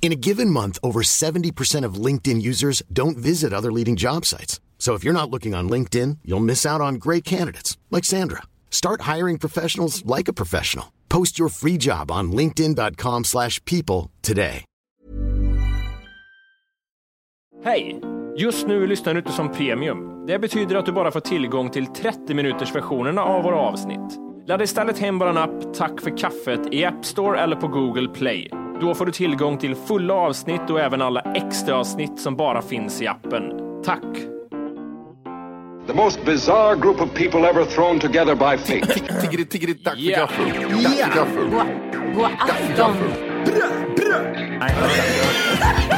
In a given month, over 70% of LinkedIn users don't visit other leading job sites. So if you're not looking on LinkedIn, you'll miss out on great candidates like Sandra. Start hiring professionals like a professional. Post your free job on linkedin.com/people today. Hej! Just nu lyssnar du inte som premium. Det betyder att du bara får tillgång till 30 minuters versionerna av våra avsnitt. Ladda istället hem vår app Tack för kaffet i App Store eller på Google Play. Då får du tillgång till fulla avsnitt och även alla extra avsnitt som bara finns i appen. Tack! The most bizarre group of people ever thrown together by fate. Tiggeri, tiggeri, dack för Ja. gaffel. Dack för gaffel. God afton! Det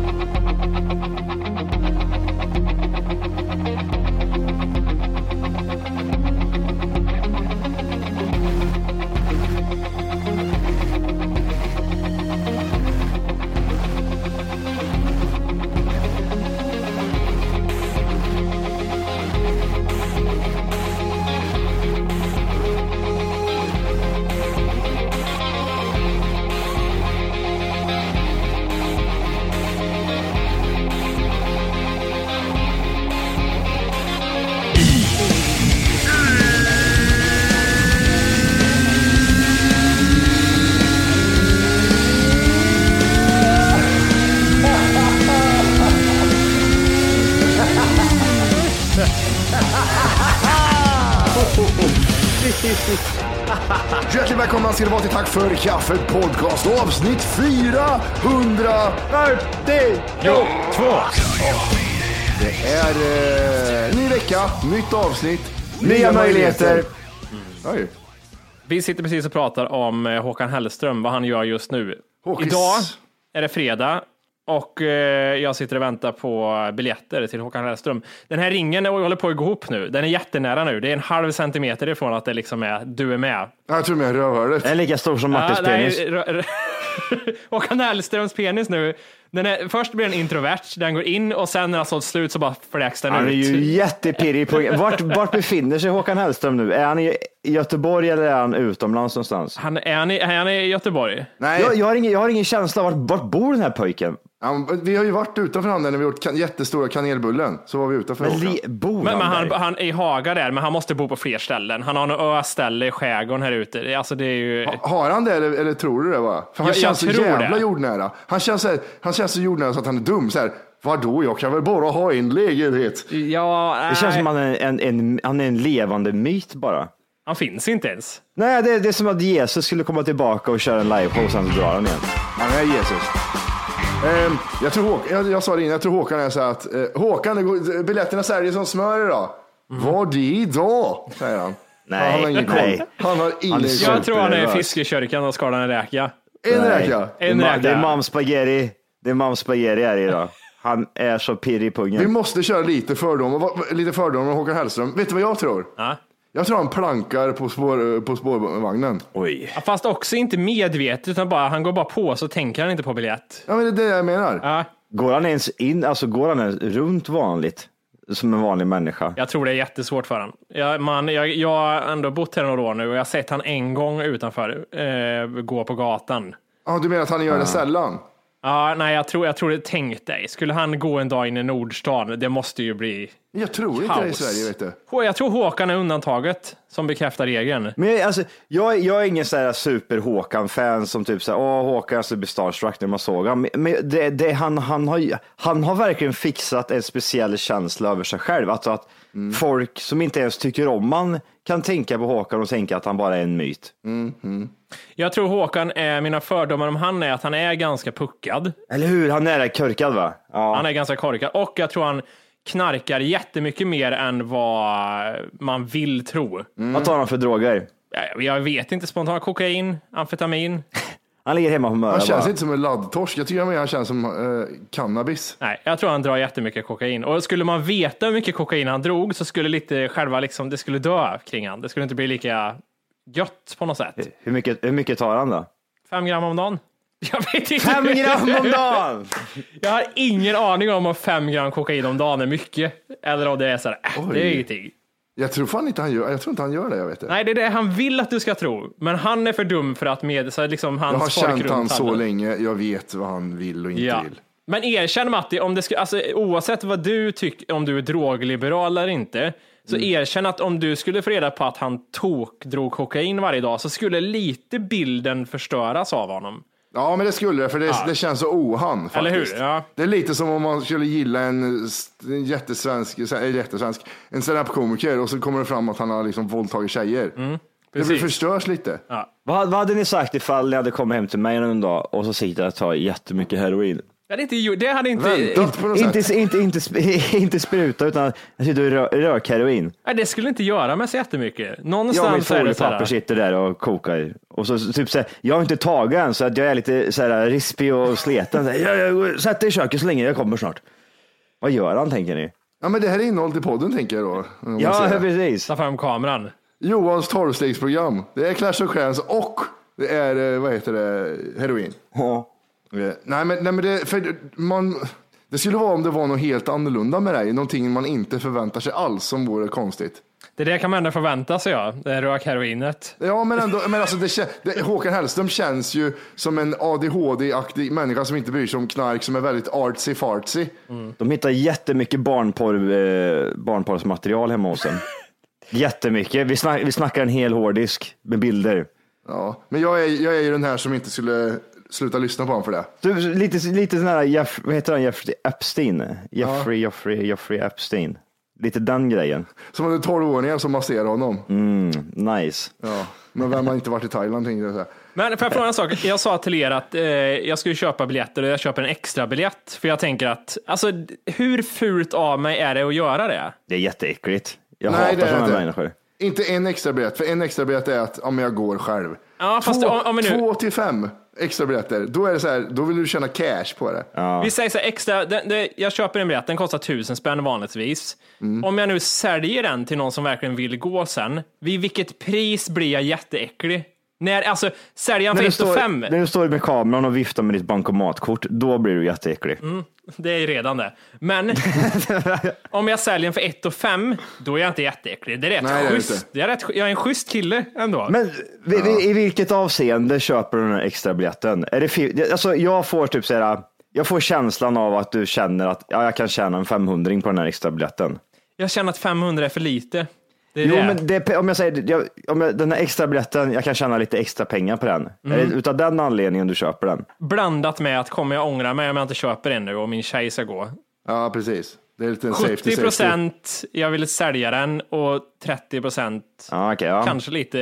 Välkomna ska det vara till Tack för kaffet podcast avsnitt 400. Jo, två! Det är eh, ny vecka, nytt avsnitt, Nya möjligheter. Oj. Vi sitter precis och pratar om eh, Håkan Hellström, vad han gör just nu. Håkis. Idag är det fredag och eh, jag sitter och väntar på biljetter till Håkan Hellström. Den här ringen håller på att gå ihop nu. Den är jättenära nu. Det är en halv centimeter ifrån att det liksom är du är med. Jag tror med rövhålet. Den är lika stor som Martins Ja, penis. Håkan Hellströms penis nu. Den är, först blir den introvert, den går in och sen när den sålt slut så bara fläks den Han är ut. ju jättepirrig på vart, vart befinner sig Håkan Hellström nu? Är han i Göteborg eller är han utomlands någonstans? Han, är, han i, är han i Göteborg? Nej, Jag, jag, har ingen, jag har ingen känsla av vart, vart bor den här pojken? Ja, vi har ju varit utanför han när vi gjort kan, jättestora kanelbullen. Så var vi utanför Men li, bor Men, men han han, han är i Haga där, men han måste bo på fler ställen. Han har en öställe i skärgården här ute. Alltså det är ju... Har han det eller, eller tror du det bara? För han Jag- jag känns så tror jävla det. jordnära. Han känns, så här, han känns så jordnära så att han är dum. Så här, Vadå, jag kan väl bara ha en lägenhet. Ja, Det känns som han är en, en, han är en levande myt bara. han finns inte ens. Nej, det, det är som att Jesus skulle komma tillbaka och köra en liveshow och sen så drar han igen. Han är Jesus. Ehm, jag, tror Håkan, jag, jag sa det innan, jag tror Håkan är så här att eh, Håkan, går, biljetterna säljer som smör idag. Var det idag? Säger han. Nej, han har ingen nej. koll. Han har ingen koll. Jag tror han är i nervös. fiskekörkan och skalar en räka. En Nej. räka. En ma- det är räka. mam spaghetti. Det är mam spaghetti här idag. Han är så pirrig i Vi pungen. måste köra lite fördomar, lite fördomar om Håkan Hellström. Vet du vad jag tror? Ja. Jag tror han plankar på, spår, på spårvagnen. Oj. Ja, Fast också inte medvetet, utan bara, han går bara på så tänker han inte på biljett. Ja, men det är det jag menar. Ja, Går han ens in, alltså går han ens runt vanligt? Som en vanlig människa? jag tror det är jättesvårt för honom. Jag, man, jag, jag har ändå bott här några år nu och jag har sett han en gång utanför eh, gå på gatan. Ja, du menar att han gör det sällan? Ja, nej, jag tror, jag tror det. Tänk dig, skulle han gå en dag in i Nordstan, det måste ju bli Jag tror inte det i Kaos. Sverige, vet du. Hå- Jag tror Håkan är undantaget som bekräftar regeln. Men jag, alltså, jag, jag är ingen så här super Håkan-fan som typ så här, åh Håkan, jag skulle bli starstruck när man såg honom. Men- Men det, det, han, han, har, ju- han har verkligen fixat en speciell känsla över sig själv. Alltså att folk som inte ens tycker om man kan tänka på Håkan och tänka att han bara är en myt. Jag tror Håkan är, mina fördomar om han är att han är ganska puckad. Eller hur? Han är korkad va? Ja. Han är ganska korkad och jag tror han knarkar jättemycket mer än vad man vill tro. Vad tar han för droger? Jag- Jag vet inte spontant. Kokain, amfetamin. Han ligger hemma på Möra Han känns bara. inte som en laddtorsk. Jag tycker mer han känns som eh, cannabis. Nej, jag tror han drar jättemycket kokain. Och skulle man veta hur mycket kokain han drog så skulle lite själva liksom, det skulle dö kring han. Det skulle inte bli lika gött på något sätt. Hur mycket, hur mycket tar han då? Fem gram om dagen? Jag vet inte. Fem gram om dagen! Jag har ingen aning om om fem gram kokain om dagen är mycket. Eller om det är så här, äh, det är ingenting. Jag tror fan inte han gör, jag tror inte han gör det. Jag vet det. Nej, det är det han vill att du ska tro. Men han är för dum för att med, så liksom hans jag har känt han så handen. länge. Jag vet vad han vill och inte Ja. vill. Men erkänn Matti, om det skulle, alltså, oavsett vad du tycker, om du är drogliberal eller inte, så Mm. erkänn att om du skulle få reda på att han tok drog kokain varje dag så skulle lite bilden förstöras av honom. Ja, men det skulle det, för det, det känns så ohan faktiskt. Eller hur? Ja. Det är lite som om man skulle gilla en, en jättesvensk, en jättesvensk, en stand-up-komiker och så kommer det fram att han har liksom våldtagit tjejer. det blir Mm, förstörs lite. Vad, vad hade ni sagt ifall ni hade kommit hem till mig en dag och så sitter jag och tar jättemycket heroin? Det hade inte, det hade inte. Inte, inte, inte, inte spruta utan jag sitter och rö- rök heroin. nej, det skulle inte göra mig så jättemycket. Jag och mitt Någonstans foliepapper sitter där och kokar. Och så typ så här, jag har inte tagit än så att jag är lite så här rispig och sleten. Så här, jag, jag, sätt dig i köket så länge, jag kommer snart. Vad gör han tänker ni? Ja, men det här är innehållet i podden tänker jag då. Ja, precis. ta fram kameran. Johans tolvstegsprogram. Det är Clash of Clans och det är, eh, vad heter det, heroin. Ja. Eh, Nej, men, nej, men det, för man, det skulle vara om det var något helt annorlunda med dig. Någonting man inte förväntar sig alls som vore konstigt. Det där kan man ändå förvänta sig, ja. Det är rökheroinet. Ja, men ändå, men alltså det, det, Håkan Hellström känns ju som en ADHD-aktig människa som inte bryr sig om knark, som är väldigt artsy-fartsy. De hittar jättemycket barnporr, eh, barnporrsmaterial hemma hos en. Jättemycket. Vi, snack, vi snackar en hel hårddisk med bilder. Ja, men jag är, jag är ju den här som inte skulle sluta lyssna på honom för det. Du, lite, lite sån här, Jeff, vad heter han, Jeffrey Epstein? Jeffrey, Jeffrey, Jeffrey Epstein. Lite den grejen. Som en 12-åringar som masserar honom. Nice. Ja, men vem har inte varit i Thailand tänkte jag säga. Men får jag fråga en sak? Jag sa till er att eh, jag skulle köpa biljetter och jag köper en extra biljett För jag tänker att, alltså hur fult av mig är det att göra det? Det är jätteäckligt. Jag Nej, det hatar sådana inte. människor. Inte en extra biljett, för en extra biljett är att om jag går själv. Ja, fast två, om- om nu- två till fem extra biljetter, då är det så här, då vill du tjäna cash på det. Vi säger så här, extra, det, det, jag köper en biljett, den kostar tusen spänn vanligtvis. Mm. Om jag nu säljer den till någon som verkligen vill gå sen, vid vilket pris blir jag jätteäcklig? När, alltså, jag du, för 1 står, fem, när du står med kameran och viftar med ditt bankomatkort, då blir du jätteäcklig. det är ju redan det. Men om jag säljer för 1 fem, då är jag inte jätteäcklig. Det är rätt Nej, det är schysst. Det är rätt, jag är en schysst kille ändå. Men vi, vi, i vilket avseende köper du den här extra biljetten? Är det alltså, jag får typ så här, jag får känslan av att du känner att ja, jag kan tjäna en 500 på den här extra biljetten. Jag känner att 500 är för lite. Jo, det. men det, om jag säger jag, om jag, den här extra biljetten, jag kan tjäna lite extra pengar på den. Är det utav den anledningen du köper den? Blandat med att kommer jag ångra mig om jag inte köper den nu och min tjej ska gå. Ja, precis. Det är lite en safety 70 safety. procent jag vill sälja den och 30 procent Ja, okej, ja. kanske lite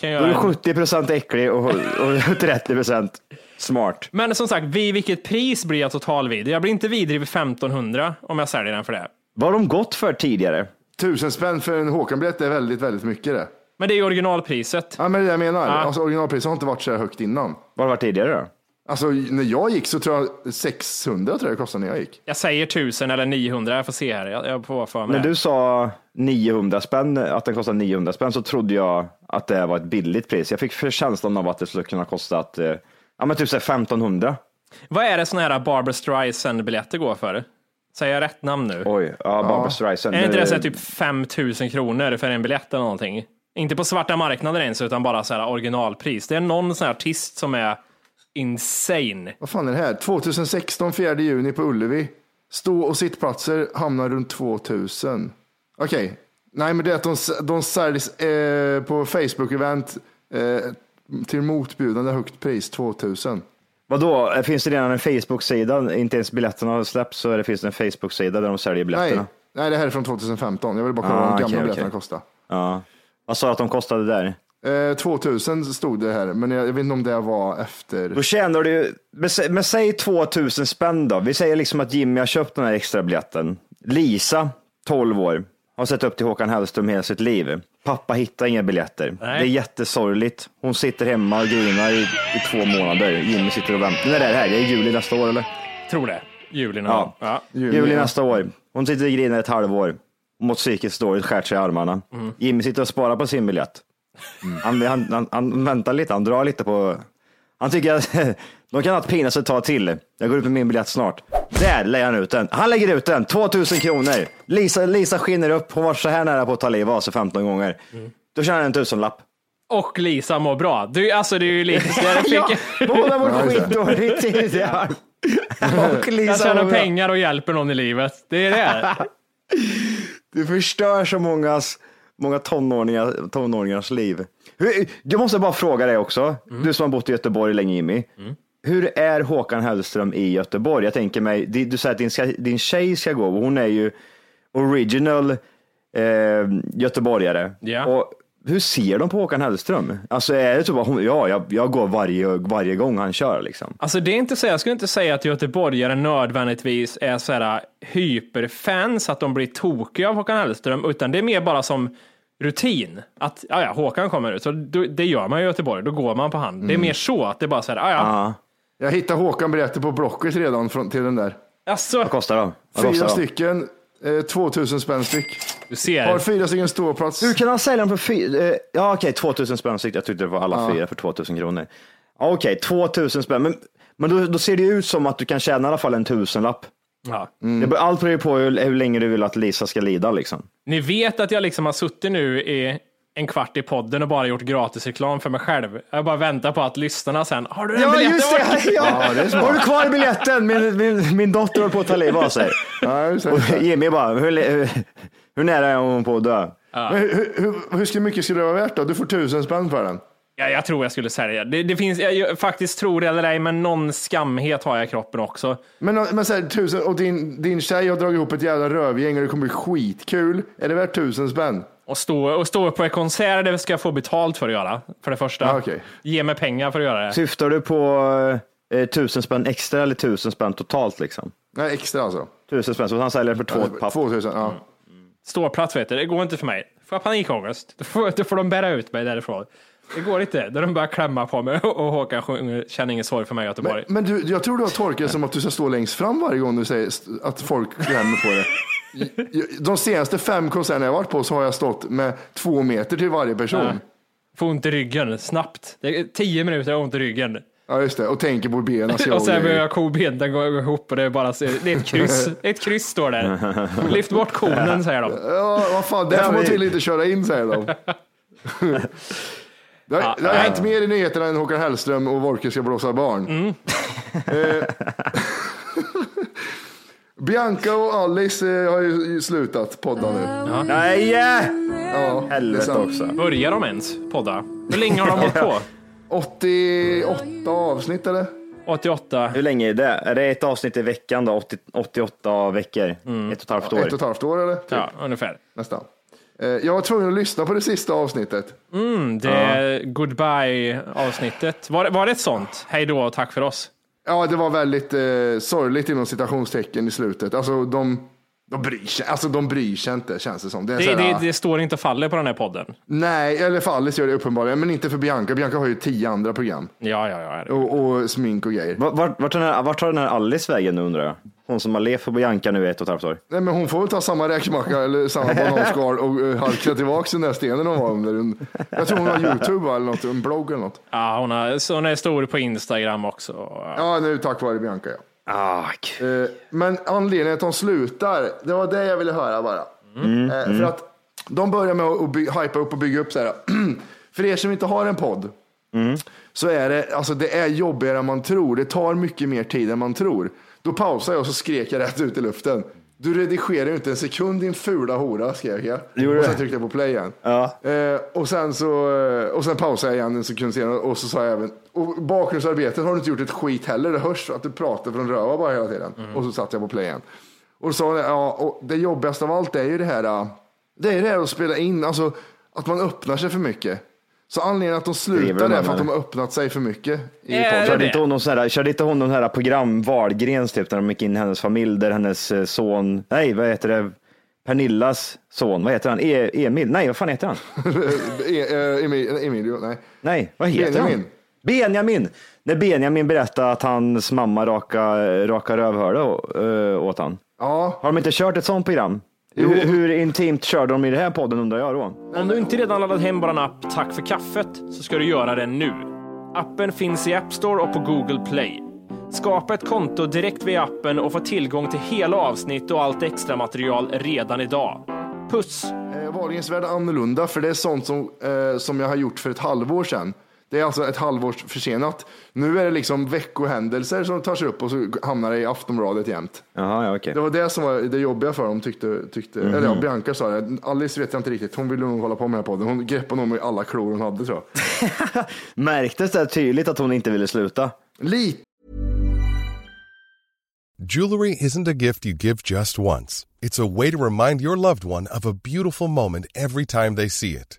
kan Då är göra du en... 70 procent äcklig och, och 30 procent smart. Men som sagt, vid vilket pris blir jag total vid? Jag blir inte vidrig vid 1500 om jag säljer den för det. Vad har de gått för tidigare? Tusen spänn för en Håkan-biljett är väldigt, väldigt mycket det. Men det är ju originalpriset. Ja, men det är det jag menar. Ja. Alltså, originalpriset har inte varit så här högt innan. Vad har det varit tidigare då? Alltså, när jag gick så tror jag 600 tror jag det kostade när jag gick. Jag säger 1000 eller 900, jag får se här. Jag, jag får för mig När du sa 900 spänn, att den kostar 900 spänn, så trodde jag att det var ett billigt pris. Jag fick för känslan av att det skulle kunna kosta att, eh, ja men typ så här 1500. Vad är det såna här Barbra Streisand-biljetter går för? Säger jag rätt namn nu? Oj, ja, Barbra Streisand. Är inte det så här typ 5000 kronor för en biljett eller någonting? Inte på svarta marknaden ens, utan bara så här originalpris. Det är någon sån här artist som är insane. Vad fan är det här? 2016, 4 juni på Ullevi. Stå och sittplatser hamnar runt 2000. Okej, nej men det är att de, de säljs eh, på Facebook-event eh, till motbjudande högt pris, 2000. Vadå, Eh, finns det redan en Facebook-sida? Inte ens biljetterna har släppts så det finns en Facebook-sida där de säljer Nej, biljetterna. nej, det här är från 2015. Jag vill bara kolla Ah, vad de gamla okej. biljetterna kostar. Ja. Vad sa du att de kostade där? Eh, 2000 stod det här, men jag, vet inte om det var efter. Då tjänar du, men säg 2000 spänn då. Vi säger liksom att Jimmy har köpt den här extra biljetten. Lisa, 12 år, har sett upp till Håkan Hellström hela sitt liv. Pappa hittar inga biljetter. Nej. Det är jättesorgligt. Hon sitter hemma och grinar i, i två månader. Jimmy sitter och väntar. När är det här? Det är juli nästa år eller? Tror det. Juli Ja. ja. Juli, nästa år. Hon sitter och grinar ett halvår. Mått psykiskt dåligt, skärt sig i armarna. Mm. Jimmy sitter och sparar på sin biljett. Han, han, han, han väntar lite, han drar lite på... Han tycker att de kan ha ett pinast ett tag till. Jag går ut med min biljett snart. Där lägger han ut den. Han lägger ut den, 2000 kronor. Lisa, Lisa skiner upp, hon var så här nära på att ta livet av sig 15 gånger. Mm. Då tjänar han en tusenlapp. Och Lisa mår bra. Du, alltså det är ju lite... Jag, fick, Båda mår skitdåligt. Och jag Lisa tjänar mår bra. pengar och hjälper någon i livet. Det är det. Du förstör så mångas, många tonåringar, tonåringars liv. Hur, jag måste bara fråga dig också, du som har bott i Göteborg länge Jimmy. Hur är Håkan Hellström i Göteborg? Jag tänker mig, du säger att din, ska, din tjej ska gå, och hon är ju original eh, göteborgare. Ja. Och hur ser de på Håkan Hellström? Alltså är det typ att hon, ja, jag, jag går varje, varje gång han kör liksom. Alltså det är inte så, jag skulle inte säga att göteborgare nödvändigtvis är så här hyperfans, att de blir tokiga av Håkan Hellström, utan det är mer bara som rutin. Att ja, ja, Håkan kommer ut, så det gör man i Göteborg, då går man på han. Det är mer så, att det är bara så här, ja, ja. Ja, Jag hittade Håkan biljetter på Blocket redan från, till den där. Alltså, vad kostar de? Vad Fyra kostar de? stycken, eh, 2000 spänn styck. du Har ser. fyra stycken ståplats. Hur kan han sälja dem för fyra? Eh, ja, okej, 2000 spänn styck. Jag tyckte det var alla Ja. fyra för 2000 kronor. Ja, Okej, 2000 spänn. Men, men då, då ser det ju ut som att du kan tjäna i alla fall en tusenlapp. Ja. Det, beror- allt beror ju på hur, hur länge du vill att Lisa ska lida liksom. Ni vet att jag liksom har suttit nu i en kvart i podden och bara gjort gratisreklam för mig själv. Jag bara väntar på att lyssnarna sen, har du den biljetten? Ja, Ja, det är smart. Har du kvar biljetten? Min, min, min dotter håller på att ta livet av sig. Ja, just. Och Jimmy bara, hur, hur, hur nära är hon på att dö? Men hur, hur, hur, mycket skulle det vara värt då? Du får tusen spänn för den. Ja, jag tror jag skulle sälja. Det, det finns, jag, jag faktiskt tror det eller ej, men någon skamhet har jag i kroppen också. Men, men så här, tusen, och din, din tjej har dragit ihop ett jävla rövgäng och det kommer bli skitkul. Är det värt tusen spänn? Och stå, och stå på en konsert, det ska jag få betalt för att göra. För det första. Ja, okej. Ge mig pengar för att göra det. Syftar du på eh, tusen spänn extra eller tusen spänn totalt liksom? Nej, extra alltså. Tusen spänn, så han säljer den för två papp. Två tusen, ja. Ståplats vet du, det går inte för mig. Får jag panikångest, då får, då får de bära ut mig därifrån. Det går inte. Då de börjar klämma på mig och Håkan sjunger Känner ingen sorg för mig i Göteborg. Men, men du, jag tror du har tolkat det som att du ska stå längst fram varje gång du säger att folk klämmer på dig. De senaste fem konserterna jag varit på så har jag stått med två meter till varje person. Ja. Får ont i ryggen, snabbt. Det är tio minuter jag har ont i ryggen. Ja, just det. Och tänker på benen. Och sen börjar jag kobenen gå ihop och det är bara det är ett kryss. Ett kryss står där. Lyft bort konen säger de. Ja, vad fan, där får man tydligen inte köra in, säger de. Det har, Ja, det har ja. hänt mer i nyheterna än Håkan Hellström och Wolke ska blåsa barn. Mm. Bianca och Alice eh, har ju slutat podda nu. Nej! Ja, det är Helvete sant. också. Börjar de ens podda? Hur länge har de hållit på? 88 avsnitt eller? 88. Hur länge är det? Är det ett avsnitt i veckan då? 80, 88 veckor? Ett och ett halvt år? Ett och ett halvt år eller? Typ, Ja, ungefär. Nästan. Eh, Jag var tvungen att lyssna på det sista avsnittet. Mm, det är goodbye avsnittet. Var, var det ett sånt? Hej då och tack för oss. Ja, det var väldigt eh, sorgligt inom citationstecken i slutet. Alltså de, de, bryr sig, alltså, de bryr sig inte känns det som. Det är Det, här, det, det står inte och faller på den här podden. Nej, eller för Alice gör det uppenbarligen, men inte för Bianca. Bianca har ju tio andra program Ja, ja, ja. och, och smink och grejer. Vart, vart, vart, den här, vart tar den här Alice vägen nu undrar jag? Hon som har levt på Bianca nu i ett och ett halvt år. Nej, men hon får väl ta samma räkmacka eller samma bananskal och uh, halka tillbaka den där stenen hon var under. Jag tror hon har YouTube eller något, en blogg eller något. ja hon, har, så hon är stor på Instagram också. Ja, nu tack vare Bianca ja. Ah, Eh, Men anledningen att de slutar, det var det jag ville höra bara. Eh, För att de börjar med att by- hypa upp och bygga upp så här. För er som inte har en podd, så är det, alltså det är jobbigare än man tror. Det tar mycket mer tid än man tror. Då pausade jag och så skrek jag rätt ut i luften. Du redigerar ju inte en sekund din fula hora, skrek jag. Gjorde och sen tryckte jag på play igen. Ja. Eh, och, sen så, eh, och sen pausade jag igen en sekund senare och så sa jag även, och bakgrundsarbetet har du inte gjort ett skit heller. Det hörs att du pratar från röva bara hela tiden. Och så satte jag på play igen. Och då sa ja, och det jobbigaste av allt är ju det här, eh, det är det här att spela in, alltså att man öppnar sig för mycket. Så anledningen att de slutar är för att de har öppnat sig för mycket i det Körde inte hon någon sån här, körde inte hon någon här program, Wahlgrens typ, där de gick in i hennes familj, där hennes eh, son, nej vad heter det, Pernillas son, vad heter han? E, Emil? Nej, vad fan heter han? E- Emil- Emilio, nej. Nej, vad heter Benjamin. han? Benjamin. När Benjamin berättade att hans mamma raka, raka rövhålet äh, åt han. Ja, Har de inte kört ett sånt program? Hur, hur intimt körde de i det här podden undrar jag då? Om du inte redan laddat hem vår app Tack för kaffet så ska du göra det nu. Appen finns i App Store och på Google Play. Skapa ett konto direkt via appen och få tillgång till hela avsnitt och allt extra material redan idag. Puss! eh, Wahlgrens värld är annorlunda för det är sånt som, eh, som jag har gjort för ett halvår sedan. Det är alltså ett halvår försenat. Nu är det liksom veckohändelser som tar sig upp och så hamnar det i Aftonbladet jämt. Jaha, ja okej. Det var det som var det jobbiga för dem tyckte, tyckte eller ja, Bianca sa det. Alice vet jag inte riktigt, hon ville nog hålla på med den här podden. Hon greppade nog med alla klor hon hade tror jag. Märktes det tydligt att hon inte ville sluta? Lite Jewelry isn't a gift you give just once. It's a way to remind your loved one of a beautiful moment every time they see it.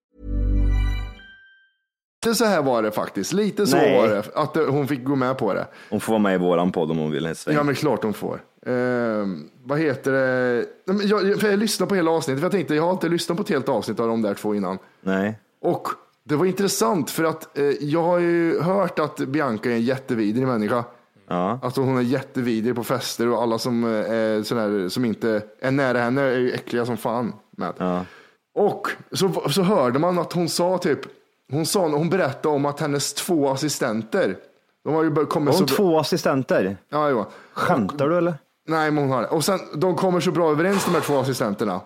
Så här var det faktiskt. Lite så Nej. var det. Att eh, hon fick gå med på det. Hon får vara med i våran podd om hon vill. Sväng. Ja men klart hon får. Ehm, vad heter det? Jag, för jag lyssnade på hela avsnittet. För jag tänkte jag har inte lyssnat på ett helt avsnitt av de där två innan. Nej. Och det var intressant för att eh, jag har ju hört att Bianca är en jättevidrig människa. Ja. Alltså hon är jättevidrig på fester och alla som, eh, är sådär, som inte är nära henne är ju äckliga som fan. Med. Ja. Och så, så hörde man att hon sa typ, hon, sa, hon berättade om att hennes två assistenter, de har ju kommit hon så två assistenter? Ja, jo. Skämtar du eller? Nej, men hon har det. Och sen, de kommer så bra överens de här två assistenterna.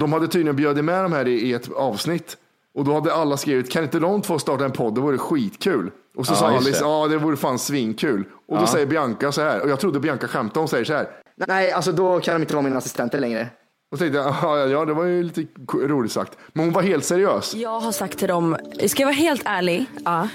De hade tydligen bjudit med de här i, i ett avsnitt. Och då hade alla skrivit, kan inte de två starta en podd? Det vore skitkul. Och så Ja, sa Alice, det. ja det vore fan svinkul. Och då säger Bianca så här, och jag trodde Bianca skämtade, hon säger så här. Nej, alltså då kan de inte vara mina assistenter längre. Och tänkte jag, ja, ja det var ju lite roligt sagt. Men hon var helt seriös. Jag har sagt till dem, ska jag vara helt ärlig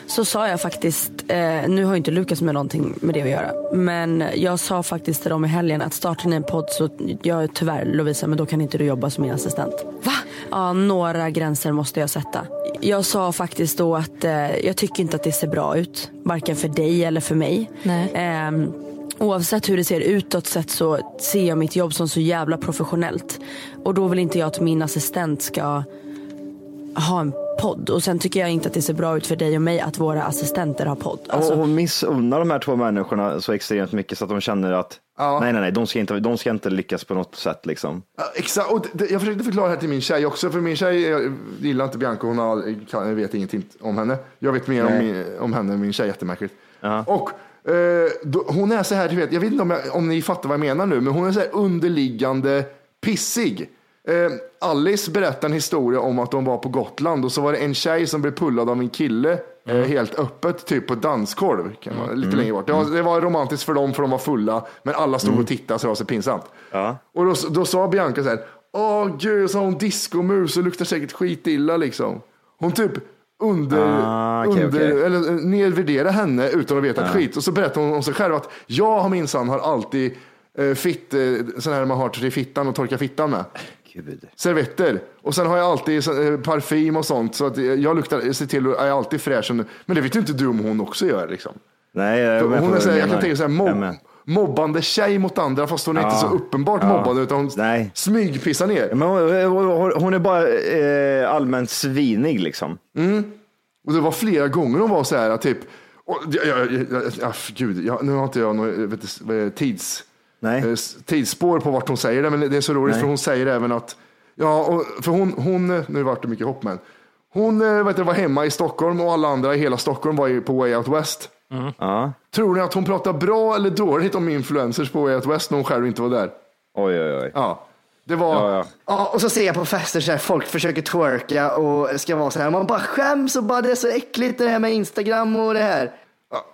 så sa jag faktiskt, eh, nu har ju inte Lukas med någonting med det att göra, men jag sa faktiskt till dem i helgen att startar ni en podd så, jag är tyvärr Lovisa men då kan inte du jobba som min assistent. Va? Ja, några gränser måste jag sätta. Jag sa faktiskt då att eh, jag tycker inte att det ser bra ut, varken för dig eller för mig. Ehm, Oavsett hur det ser utåt sett så ser jag mitt jobb som så jävla professionellt. Och då vill inte jag att min assistent ska ha en podd. Och sen tycker jag inte att det ser bra ut för dig och mig att våra assistenter har podd. Alltså, Och hon missunnar de här två människorna så extremt mycket så att de känner att nej, nej, nej, de ska, inte, de ska inte lyckas på något sätt liksom. Ja, Exakt, och det, jag försökte förklara det här till min tjej också, för min tjej jag gillar inte Bianca, hon har, kan, jag vet ingenting om henne. Jag vet mer om, min, om henne, min tjej är jättemärkligt. Och eh, då, hon är så här, du vet, jag vet inte om, jag, om ni fattar vad jag menar nu, men hon är så här underliggande pissig. Eh, Alice berättade en historia om att de var på Gotland och så var det en tjej som blev pullad av en kille eh, helt öppet, typ på ett dansgolv, kan vara, lite längre bort. Det var, det var romantiskt för dem för de var fulla, men alla stod och tittade så det var så pinsamt. Och då, då sa Bianca så här, åh gud, så har hon diskomus och luktar säkert skitilla liksom. Hon typ under, Ah, okej, under okej. eller eh, nedvärdera henne utan att veta ett Ja. skit. Och så berättar hon om sig själv att jag minsann har alltid eh, fitt, eh, sån här man har till fittan och torka fittan med. Gud. Servetter. Och sen har jag alltid eh, parfym och sånt så att jag luktar, ser till att jag är alltid fräsch. Men det vet ju inte du om hon också gör liksom. Nej, jag Hon är vad så här, du jag kan tänka så här. Mobbande tjej mot andra fast hon är inte Ja. så uppenbart Ja. mobbande utan hon Nej. smygpissar ner. Men hon, är bara eh, allmänt svinig liksom. Och det var flera gånger hon var så här typ, och, ja, ja, gud, nu har inte jag är det, tids... Nej. eh, tidsspår på vart hon säger det, men det är så roligt Nej. för hon säger även att, ja, och, för hon, hon, eh, nu vart det mycket hopp men, hon eh, vet du, var hemma i Stockholm och alla andra i hela Stockholm var på Way Out West. Ja. Tror ni att hon pratar bra eller dåligt om influencers på Way Out West när hon själv inte var där? Oj, oj, oj. Ja, det var, Ja, ja. Ja, och så ser jag på fester så här, folk försöker twerka och ska vara så här. Man bara skäms och bara det är så äckligt det här med Instagram och det här.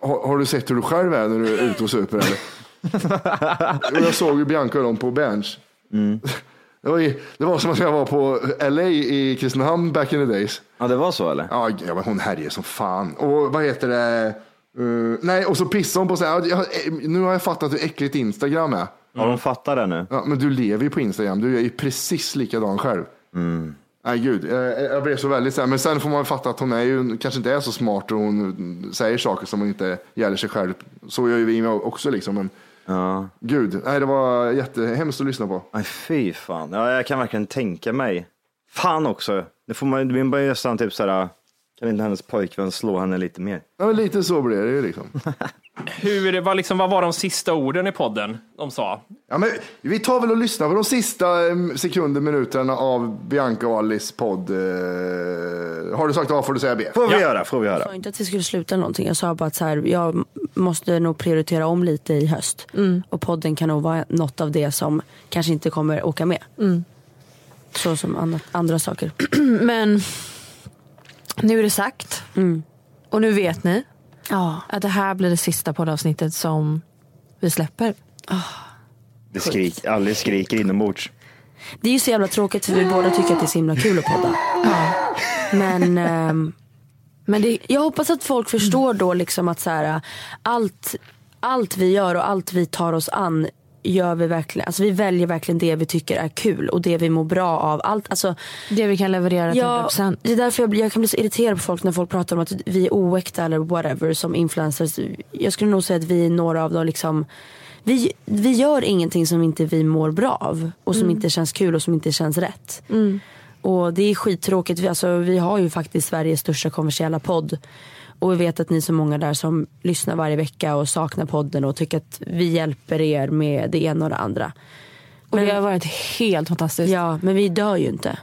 har, har du sett hur du själv är när du är ute och super eller? Och jag såg ju Bianca och dem på Berns. Det, var ju, det var som att jag var på LA i Kristinehamn back in the days. Ja, det var så eller? Ja, ja men hon härjer som fan. Och vad heter det? Uh, nej, och så pissade hon på sig. Ja, jag- Nu har jag fattat hur äckligt Instagram är. Har de fattat det nu? Ja, men du lever ju på Instagram. Du är ju precis likadan själv. Nej, gud. Jag, jag blev så väldigt så här. Men sen får man fatta att hon är ju, kanske inte är så smart och hon säger saker som inte gäller sig själv. Så gör ju vi också liksom. Men Ja. gud, nej, det var jättehemskt att lyssna på. Nej, fy fan. Ja, jag kan verkligen tänka mig. Fan också. Det får man, bara nästan typ såhär, kan inte hennes pojkvän slå henne lite mer? Ja, men lite så blir det ju liksom. Hur, vad, liksom, vad var de sista orden i podden de sa? Ja, men vi tar väl och lyssnar på de sista eh, sekunder, minuterna av Bianca och Alice podd. Eh, har du sagt A får du säga B. Får vi göra, får vi Jag göra. sa inte att vi skulle sluta någonting. Jag sa bara att så här, jag måste nog prioritera om lite i höst. Och podden kan nog vara något av det som kanske inte kommer åka med. Så som annat, andra saker. Men nu är det sagt. Och nu vet ni Ja. att det här blir det sista poddavsnittet som vi släpper. Det skrik, Alice skriker inombords. Det är ju så jävla tråkigt för vi båda tycker att det är så himla kul att podda. Men, ehm, men det, jag hoppas att folk förstår då liksom att så här, allt, allt vi gör och allt vi tar oss an gör vi verkligen, alltså vi väljer verkligen det vi tycker är kul och det vi mår bra av. Allt, alltså, Det vi kan leverera till Ja, 100%. det är därför jag, blir, jag kan bli så irriterad på folk när folk pratar om att vi är oäkta eller whatever som influencers. Jag skulle nog säga att vi är några av de liksom vi, vi gör ingenting som inte vi mår bra av och som inte känns kul och som inte känns rätt. Och det är skittråkigt. Vi, alltså, vi har ju faktiskt Sveriges största kommersiella podd. Och vi vet att ni är så många där som lyssnar varje vecka och saknar podden och tycker att vi hjälper er med det ena och det andra. Och Men- det har varit helt fantastiskt. Ja, men vi dör ju inte.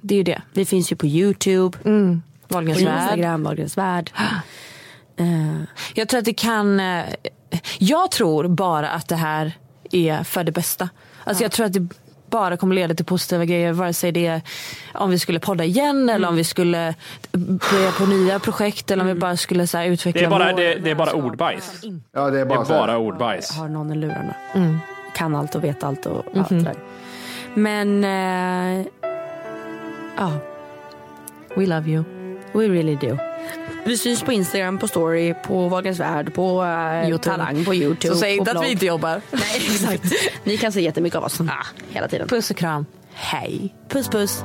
Det är ju det. Vi finns ju på Youtube, på Wahlgrens värld. Instagram, Wahlgrens värld. Eh, Jag tror att det kan... eh, Jag tror bara att det här är för det bästa. Alltså jag tror att det bara kommer leda till positiva grejer. Vare sig det är om vi skulle podda igen eller om vi skulle börja på nya projekt eller om vi bara skulle så här, utveckla Det är bara, det, det är bara ordbajs. Ja, det är Det bara, är så här. bara ordbajs. har någon i lurarna. Kan allt och vet allt och allt det där. Men eh, ja, We love you. we really do. Vi syns på Instagram, på story, på Wahlgrens värld, på eh, YouTube. Talang, på Youtube. Så säg inte att vi inte jobbar. Nej, exakt. Ni kan se jättemycket av oss hela tiden. Puss och kram. Hej. Puss puss.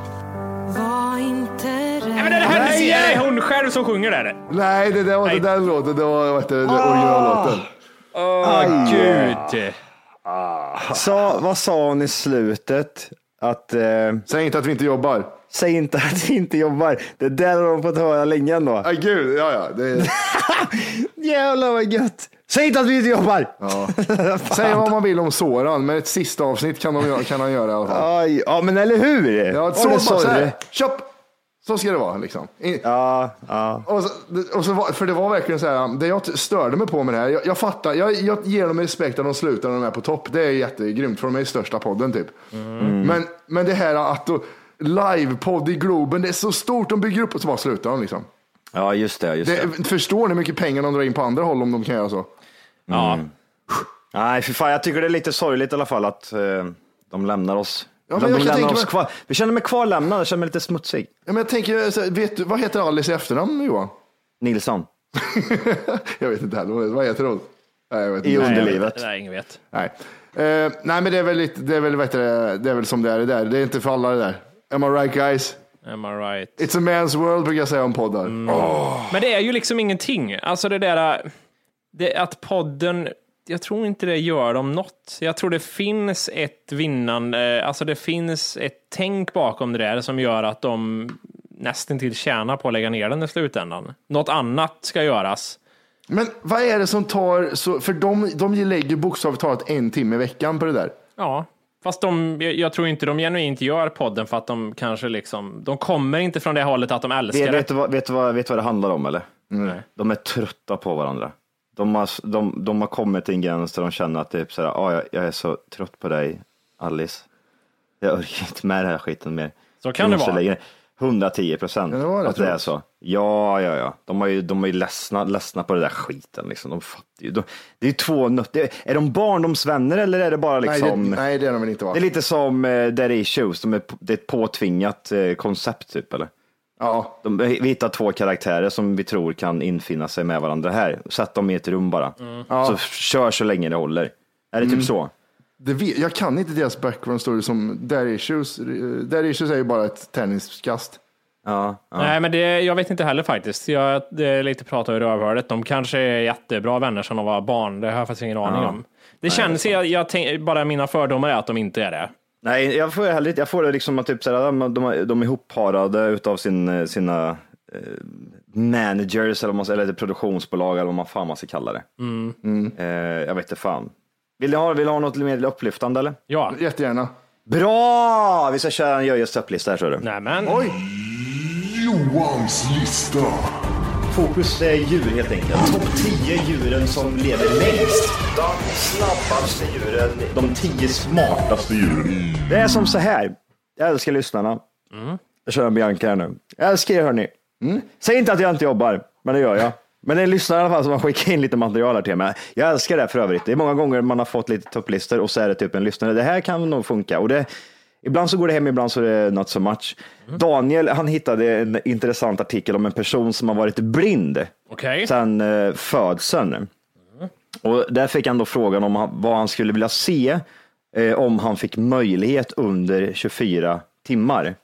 Nej, men det här Nej! är hon själv som sjunger där. Nej, det, det var inte den låten. Det var vad heter det, originallåten. Åh, gud. Sa, vad sa hon i slutet? Att, eh, Säg inte att vi inte jobbar. Säg inte att vi inte jobbar. Det där har de fått höra länge ändå. Nej, gud. Ja, ja. Det, Jävlar vad gött. Säg inte att vi inte jobbar. ja. Säg vad man vill om Soran, men ett sista avsnitt kan, de, kan han göra i alla fall. Aj, ja men eller hur? Ja, så, det bara, så här. Köp! Så ska det vara liksom. I- Ja, ja. Och så, och så, var- för det var verkligen så här, det jag störde mig på med det här, jag, jag fattar, jag, jag ger dem respekt att de slutar när de är på topp. Det är jättegrymt, för de är ju största podden typ. Men, men det här att då, livepodd i Globen, det är så stort, de bygger upp och så bara slutar de liksom. ja just det. Just det. Det, förstår ni hur mycket pengar de drar in på andra håll om de kan göra så? Ja. Nej, för fan, jag tycker det är lite sorgligt i alla fall att eh, de lämnar oss. Ja, men de jag kan lämnar oss mig- kvar. Vi känner mig kvarlämnade, jag känner mig lite smutsig. Ja, men jag tänker, så här, vet du, vad heter Alice i efternamn Johan? Nilsson. jag vet inte heller, vad heter hon? Nej, jag vet I inte. underlivet. Nej, ingen vet. Nej. Eh, nej, men det är väl lite, det är väl, vet du, det är väl som det är det där. Det är inte för alla det där. Am I right guys? Am I right? It's a man's world brukar jag säga om poddar. Men det är ju liksom ingenting. Alltså det där det, att podden, jag tror inte det gör dem något. Jag tror det finns ett vinnande, alltså det finns ett tänk bakom det där som gör att de nästan till tjänar på att lägga ner den i slutändan. Något annat ska göras. Men vad är det som tar så, för de, de lägger bokstavligt talat en timme i veckan på det där. Ja, fast de, jag, tror inte de genuint gör podden för att de kanske liksom, de kommer inte från det hållet att de älskar Vet, det. vet, du vad, vet, du vad, vet du vad det handlar om eller? Nej. De är trötta på varandra. De har, de, de har kommit till en gräns där de känner att det är så här, ah, jag, jag är så trött på dig, Alice. Jag orkar inte med den här skiten mer. Så kan det vara. lägga 110 procent att det är så. Ja, ja, ja. De är ju, de är ju ledsna, ledsna på det där skiten. Liksom. De fattar ju. De, det är två nötter. Är de barndomsvänner eller är det bara liksom? Nej, det, nej, det är de väl inte va? Det är lite som uh, Dead Issues, de är, det är ett påtvingat eh, koncept typ eller? Ja. De, vi hittar två karaktärer som vi tror kan infinna sig med varandra här. Sätt dem i ett rum bara. Ja. Så kör så länge det håller. Är det Mm. typ så? Det vet, jag kan inte deras background story som Dare Issues. Dare Issues är ju bara ett tärningskast. Ja, Nej, men det, jag vet inte heller faktiskt. Jag, det är lite prat över rövhålet. De kanske är jättebra vänner som de var barn. Det har jag faktiskt ingen aning Ja. om. Det känns, jag, jag tänk, bara mina fördomar är att de inte är det. Nej, jag får heller jag får det liksom att typ de, de, de är ihopparade utav sin, sina eh, managers eller, man, eller produktionsbolag eller vad man fan man ska kalla det. Mm. Eh, jag vet inte fan. Vill ni ha, vill ni ha något mer upplyftande eller? Ja. Jättegärna. Bra! Vi ska köra en Jöjes topplista här tror du. Nämen. Oj! Johans lista. Fokus är djur helt enkelt. Topp 10 djuren som lever längst. De snabbaste djuren. De 10 smartaste djuren. Det är som så här. Jag älskar lyssnarna. Jag kör en Bianca här nu. Jag älskar er hörni. Säg inte att jag inte jobbar, men det gör jag. Men det är lyssnare i alla fall som har skickat in lite material här till mig. Jag älskar det för övrigt. Det är många gånger man har fått lite topplistor och så är det typ en lyssnare. Det här kan nog funka. Och det, ibland så går det hem, ibland så är det not so much. Daniel, han hittade en intressant artikel om en person som har varit blind Okej. sedan eh, födseln. Och där fick han då frågan om han, vad han skulle vilja se eh, om han fick möjlighet under 24 timmar.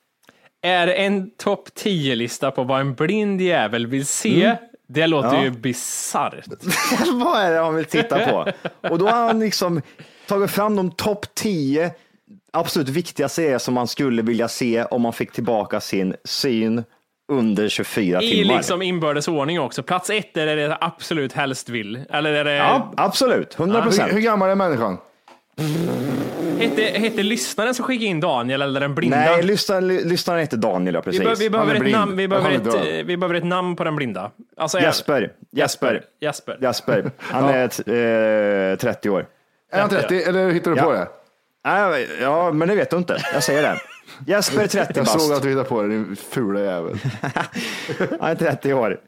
Är en topp 10-lista på vad en blind jävel vill se? Det låter. Ja. ju bisarrt. vad är det han vill titta på? Och då har han liksom tagit fram de topp 10 absolut viktigaste är som man skulle vilja se om man fick tillbaka sin syn under 24 I timmar. liksom inbördes ordning också. Plats ett är det det absolut helst vill. Eller är det... Ja, absolut. 100 Hur, procent. hur gammal är människan? Hette, hette lyssnaren som skickade in Daniel eller den blinda? Nej, lyssnaren, lyssnaren heter Daniel, ja, vi, precis. be, vi, behöver ett namn, vi, behöver ett, vi behöver ett namn på den blinda. Alltså, Jesper. Jesper. Jesper. Jasper. Han är ett, eh, 30 år. Är han 30 eller hittar du Ja. på det? Nej, Ja, men det vet du inte. Jag säger det. Jesper 30 Jag såg bast. att du hittade på det, din fula jävel. Han är 30 år.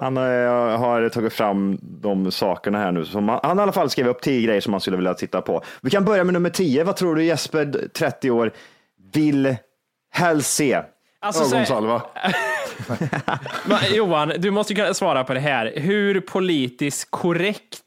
Han har, har tagit fram de sakerna här nu. Som han, han har i alla fall skrivit upp 10 grejer som han skulle vilja titta på. Vi kan börja med nummer 10. Vad tror du Jesper, 30 år, vill helst se? Alltså, Ögonsalva. Men, Johan, du måste ju kunna svara på det här. Hur politiskt korrekt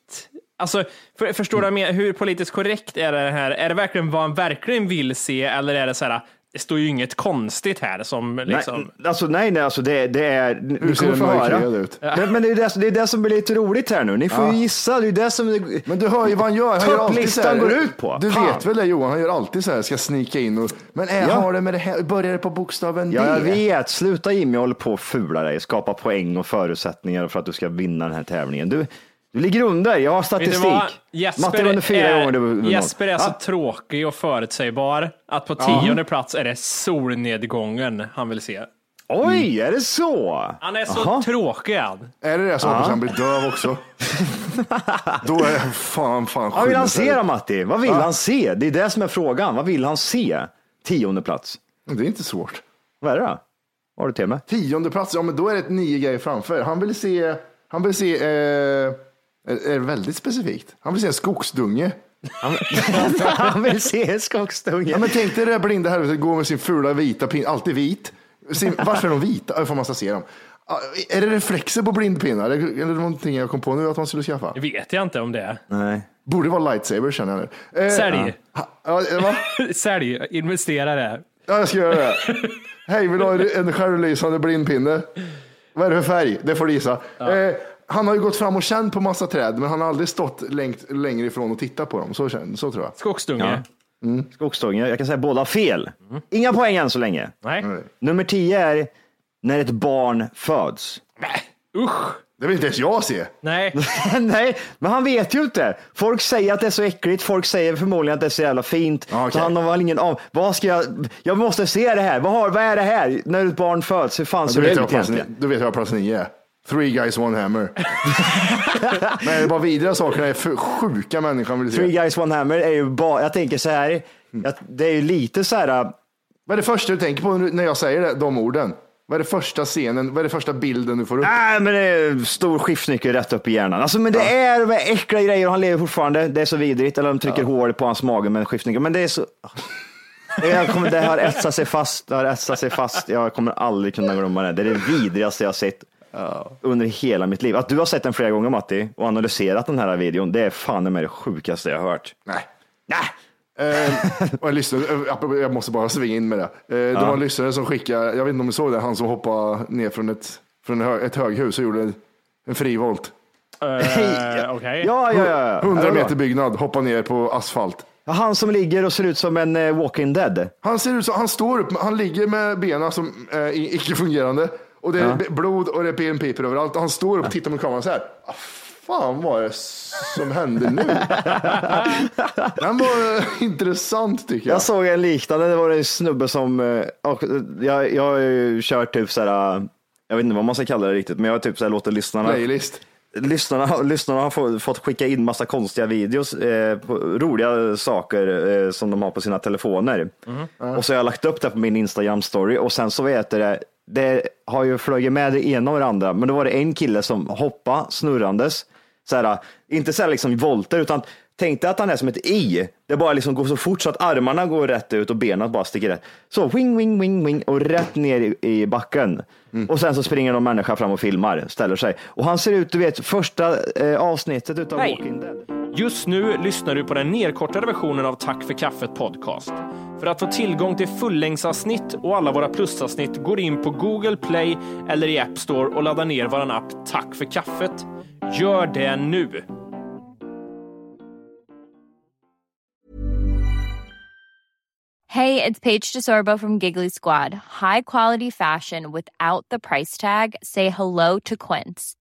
Alltså, för, förstår du? Hur politiskt korrekt är det här? Är det verkligen vad han verkligen vill se eller är det så här, det står ju inget konstigt här som liksom... Nej, alltså, nej, nej, alltså det, det är... Ni ser den höra. mörkhyad ut? Men, men det, är det, det är det som blir lite roligt här nu. Ni får Ja. ju gissa. Det är det som... Men du hör ju vad han gör. Han gör alltid så här. Går ut på. Du Fan. vet väl det Johan, han gör alltid så här, ska snika in och, men är, Ja. har det med det här, börjar det på bokstaven Ja, jag D? vet. Sluta Jimmy, håller på att fula dig. Skapa poäng och förutsättningar för att du ska vinna den här tävlingen. Du, du ligger under. Jag har statistik. Matte Jesper, under fyra är, gånger. Du, du Jesper är så Ja. tråkig och förutsägbar att på tionde plats är det solnedgången han vill se. Oj, är det så? Han är så Jaha. tråkig han. Är det det så han blir döv också? Då är jag fan, fan Vad vill han se då Matti? Vad vill Ja. han se? Det är det som är frågan. Vad vill han se? Tionde plats. Det är inte svårt. Vad är det då? Vad har du till med? Tionde plats, ja men då är det ett nio grejer framför. Han vill se, han vill se, eh, är, är det väldigt specifikt. Han vill se en skogsdunge. Han, han vill se en skogsdunge. Ja, men tänk dig det där blinda helvetet gå med sin fula vita pin, alltid vit. Sin, varför är de vita? Ja, För man ska se dem. Är det reflexer på blindpinnar? Eller är det någonting jag kom på nu att man skulle skaffa? Det vet jag inte om det är. Nej. Borde vara lightsaber känner jag nu. Eh, Sälj. ha- Ja, va? Sälj, investera det. Ja, jag ska göra det. Hej, vill du ha en självlysande blindpinne? Vad är det för färg? Det får du gissa. Eh, han har ju gått fram och känt på massa träd, men han har aldrig stått längt, längre ifrån och tittat på dem. Så, så tror jag. Skogsdunge. Ja. Skogsdunge. Jag kan säga båda fel. Inga poäng än så länge. Nej. Nummer tio är när ett barn föds. Usch. Det vill inte ens jag se. Nej. Nej, men han vet ju inte. Folk säger att det är så äckligt, folk säger förmodligen att det är så jävla fint. Så han har väl ingen av. Vad ska jag, jag måste se det här. Vad, har, vad är det här? När ett barn föds, hur fan ser du, det vet ut egentligen? du vet jag vad plats nio är. Three guys, one hammer. Men det var vidriga saker, det är för sjuka människan vill se. Three guys one hammer är ju bara, jag tänker så här, att det är ju lite så här, Vad är det första du tänker på när jag säger det, de orden? Vad är det första scenen, vad är det första bilden du får upp? nej men det är stor skiftnyckel rätt upp i hjärnan. Alltså men det är de äckliga grejer och han lever fortfarande. Det är så vidrigt. Eller de trycker hål på hans mage med en skiftnyckel. Men det är så... Jag kommer, det har etsat sig fast, det har etsat sig fast. Jag kommer aldrig kunna glömma det. Det är det vidrigaste jag har sett under hela mitt liv. Att du har sett den flera gånger Matti och analyserat den här videon, det är fan med det sjukaste jag har hört. Nej. Eh, och jag, lyssnade, eh, jag måste bara svinga in med det. Eh, det Ja. var en lyssnare som skickade, jag vet inte om du såg det, han som hoppade ner från ett, från ett höghus och gjorde en, en frivolt. Uh, Okej. Ja, ja, ja. 100 Ja, meter byggnad, hoppade ner på asfalt. Ja, Han som ligger och ser ut som en eh, walking dead. Han ser ut som, han står upp, han ligger med benen som eh, i- icke-fungerande och det är Ja. blod och det är benpipor överallt och han står upp och tittar mot kameran så här. Ah, fan vad är det som händer nu? Den var eh, intressant tycker jag. Jag såg en liknande, det var en snubbe som, eh, och jag, jag har ju kört typ såhär, eh, jag vet inte vad man ska kalla det riktigt, men jag har typ såhär låtit lyssnarna Playlist. Lyssnarna, lyssnarna har fått, skicka in massa konstiga videos, eh, på, roliga saker eh, som de har på sina telefoner. Och så har jag lagt upp det på min Instagram story och sen så vet det, det har ju flugit med det ena och det andra. Men då var det en kille som hoppade snurrandes, såhär, inte såhär liksom volter utan Tänk dig att han är som ett i. Det bara liksom går så fort så att armarna går rätt ut och benen bara sticker rätt. Så wing, wing, wing, wing och rätt ner i, backen. Och sen så springer någon människa fram och filmar, ställer sig. Och han ser ut, du vet, första eh, avsnittet utav Hej. Walking Dead. Just nu lyssnar du på den nedkortade versionen av Tack för kaffet podcast. För att få tillgång till fullängdsavsnitt och alla våra plusavsnitt går in på Google Play eller i App Store och laddar ner vår app Tack för kaffet. Gör det nu! Hej, det är Paige DeSorbo från Giggly Squad. High quality fashion without the price tag. Say hello to Quince.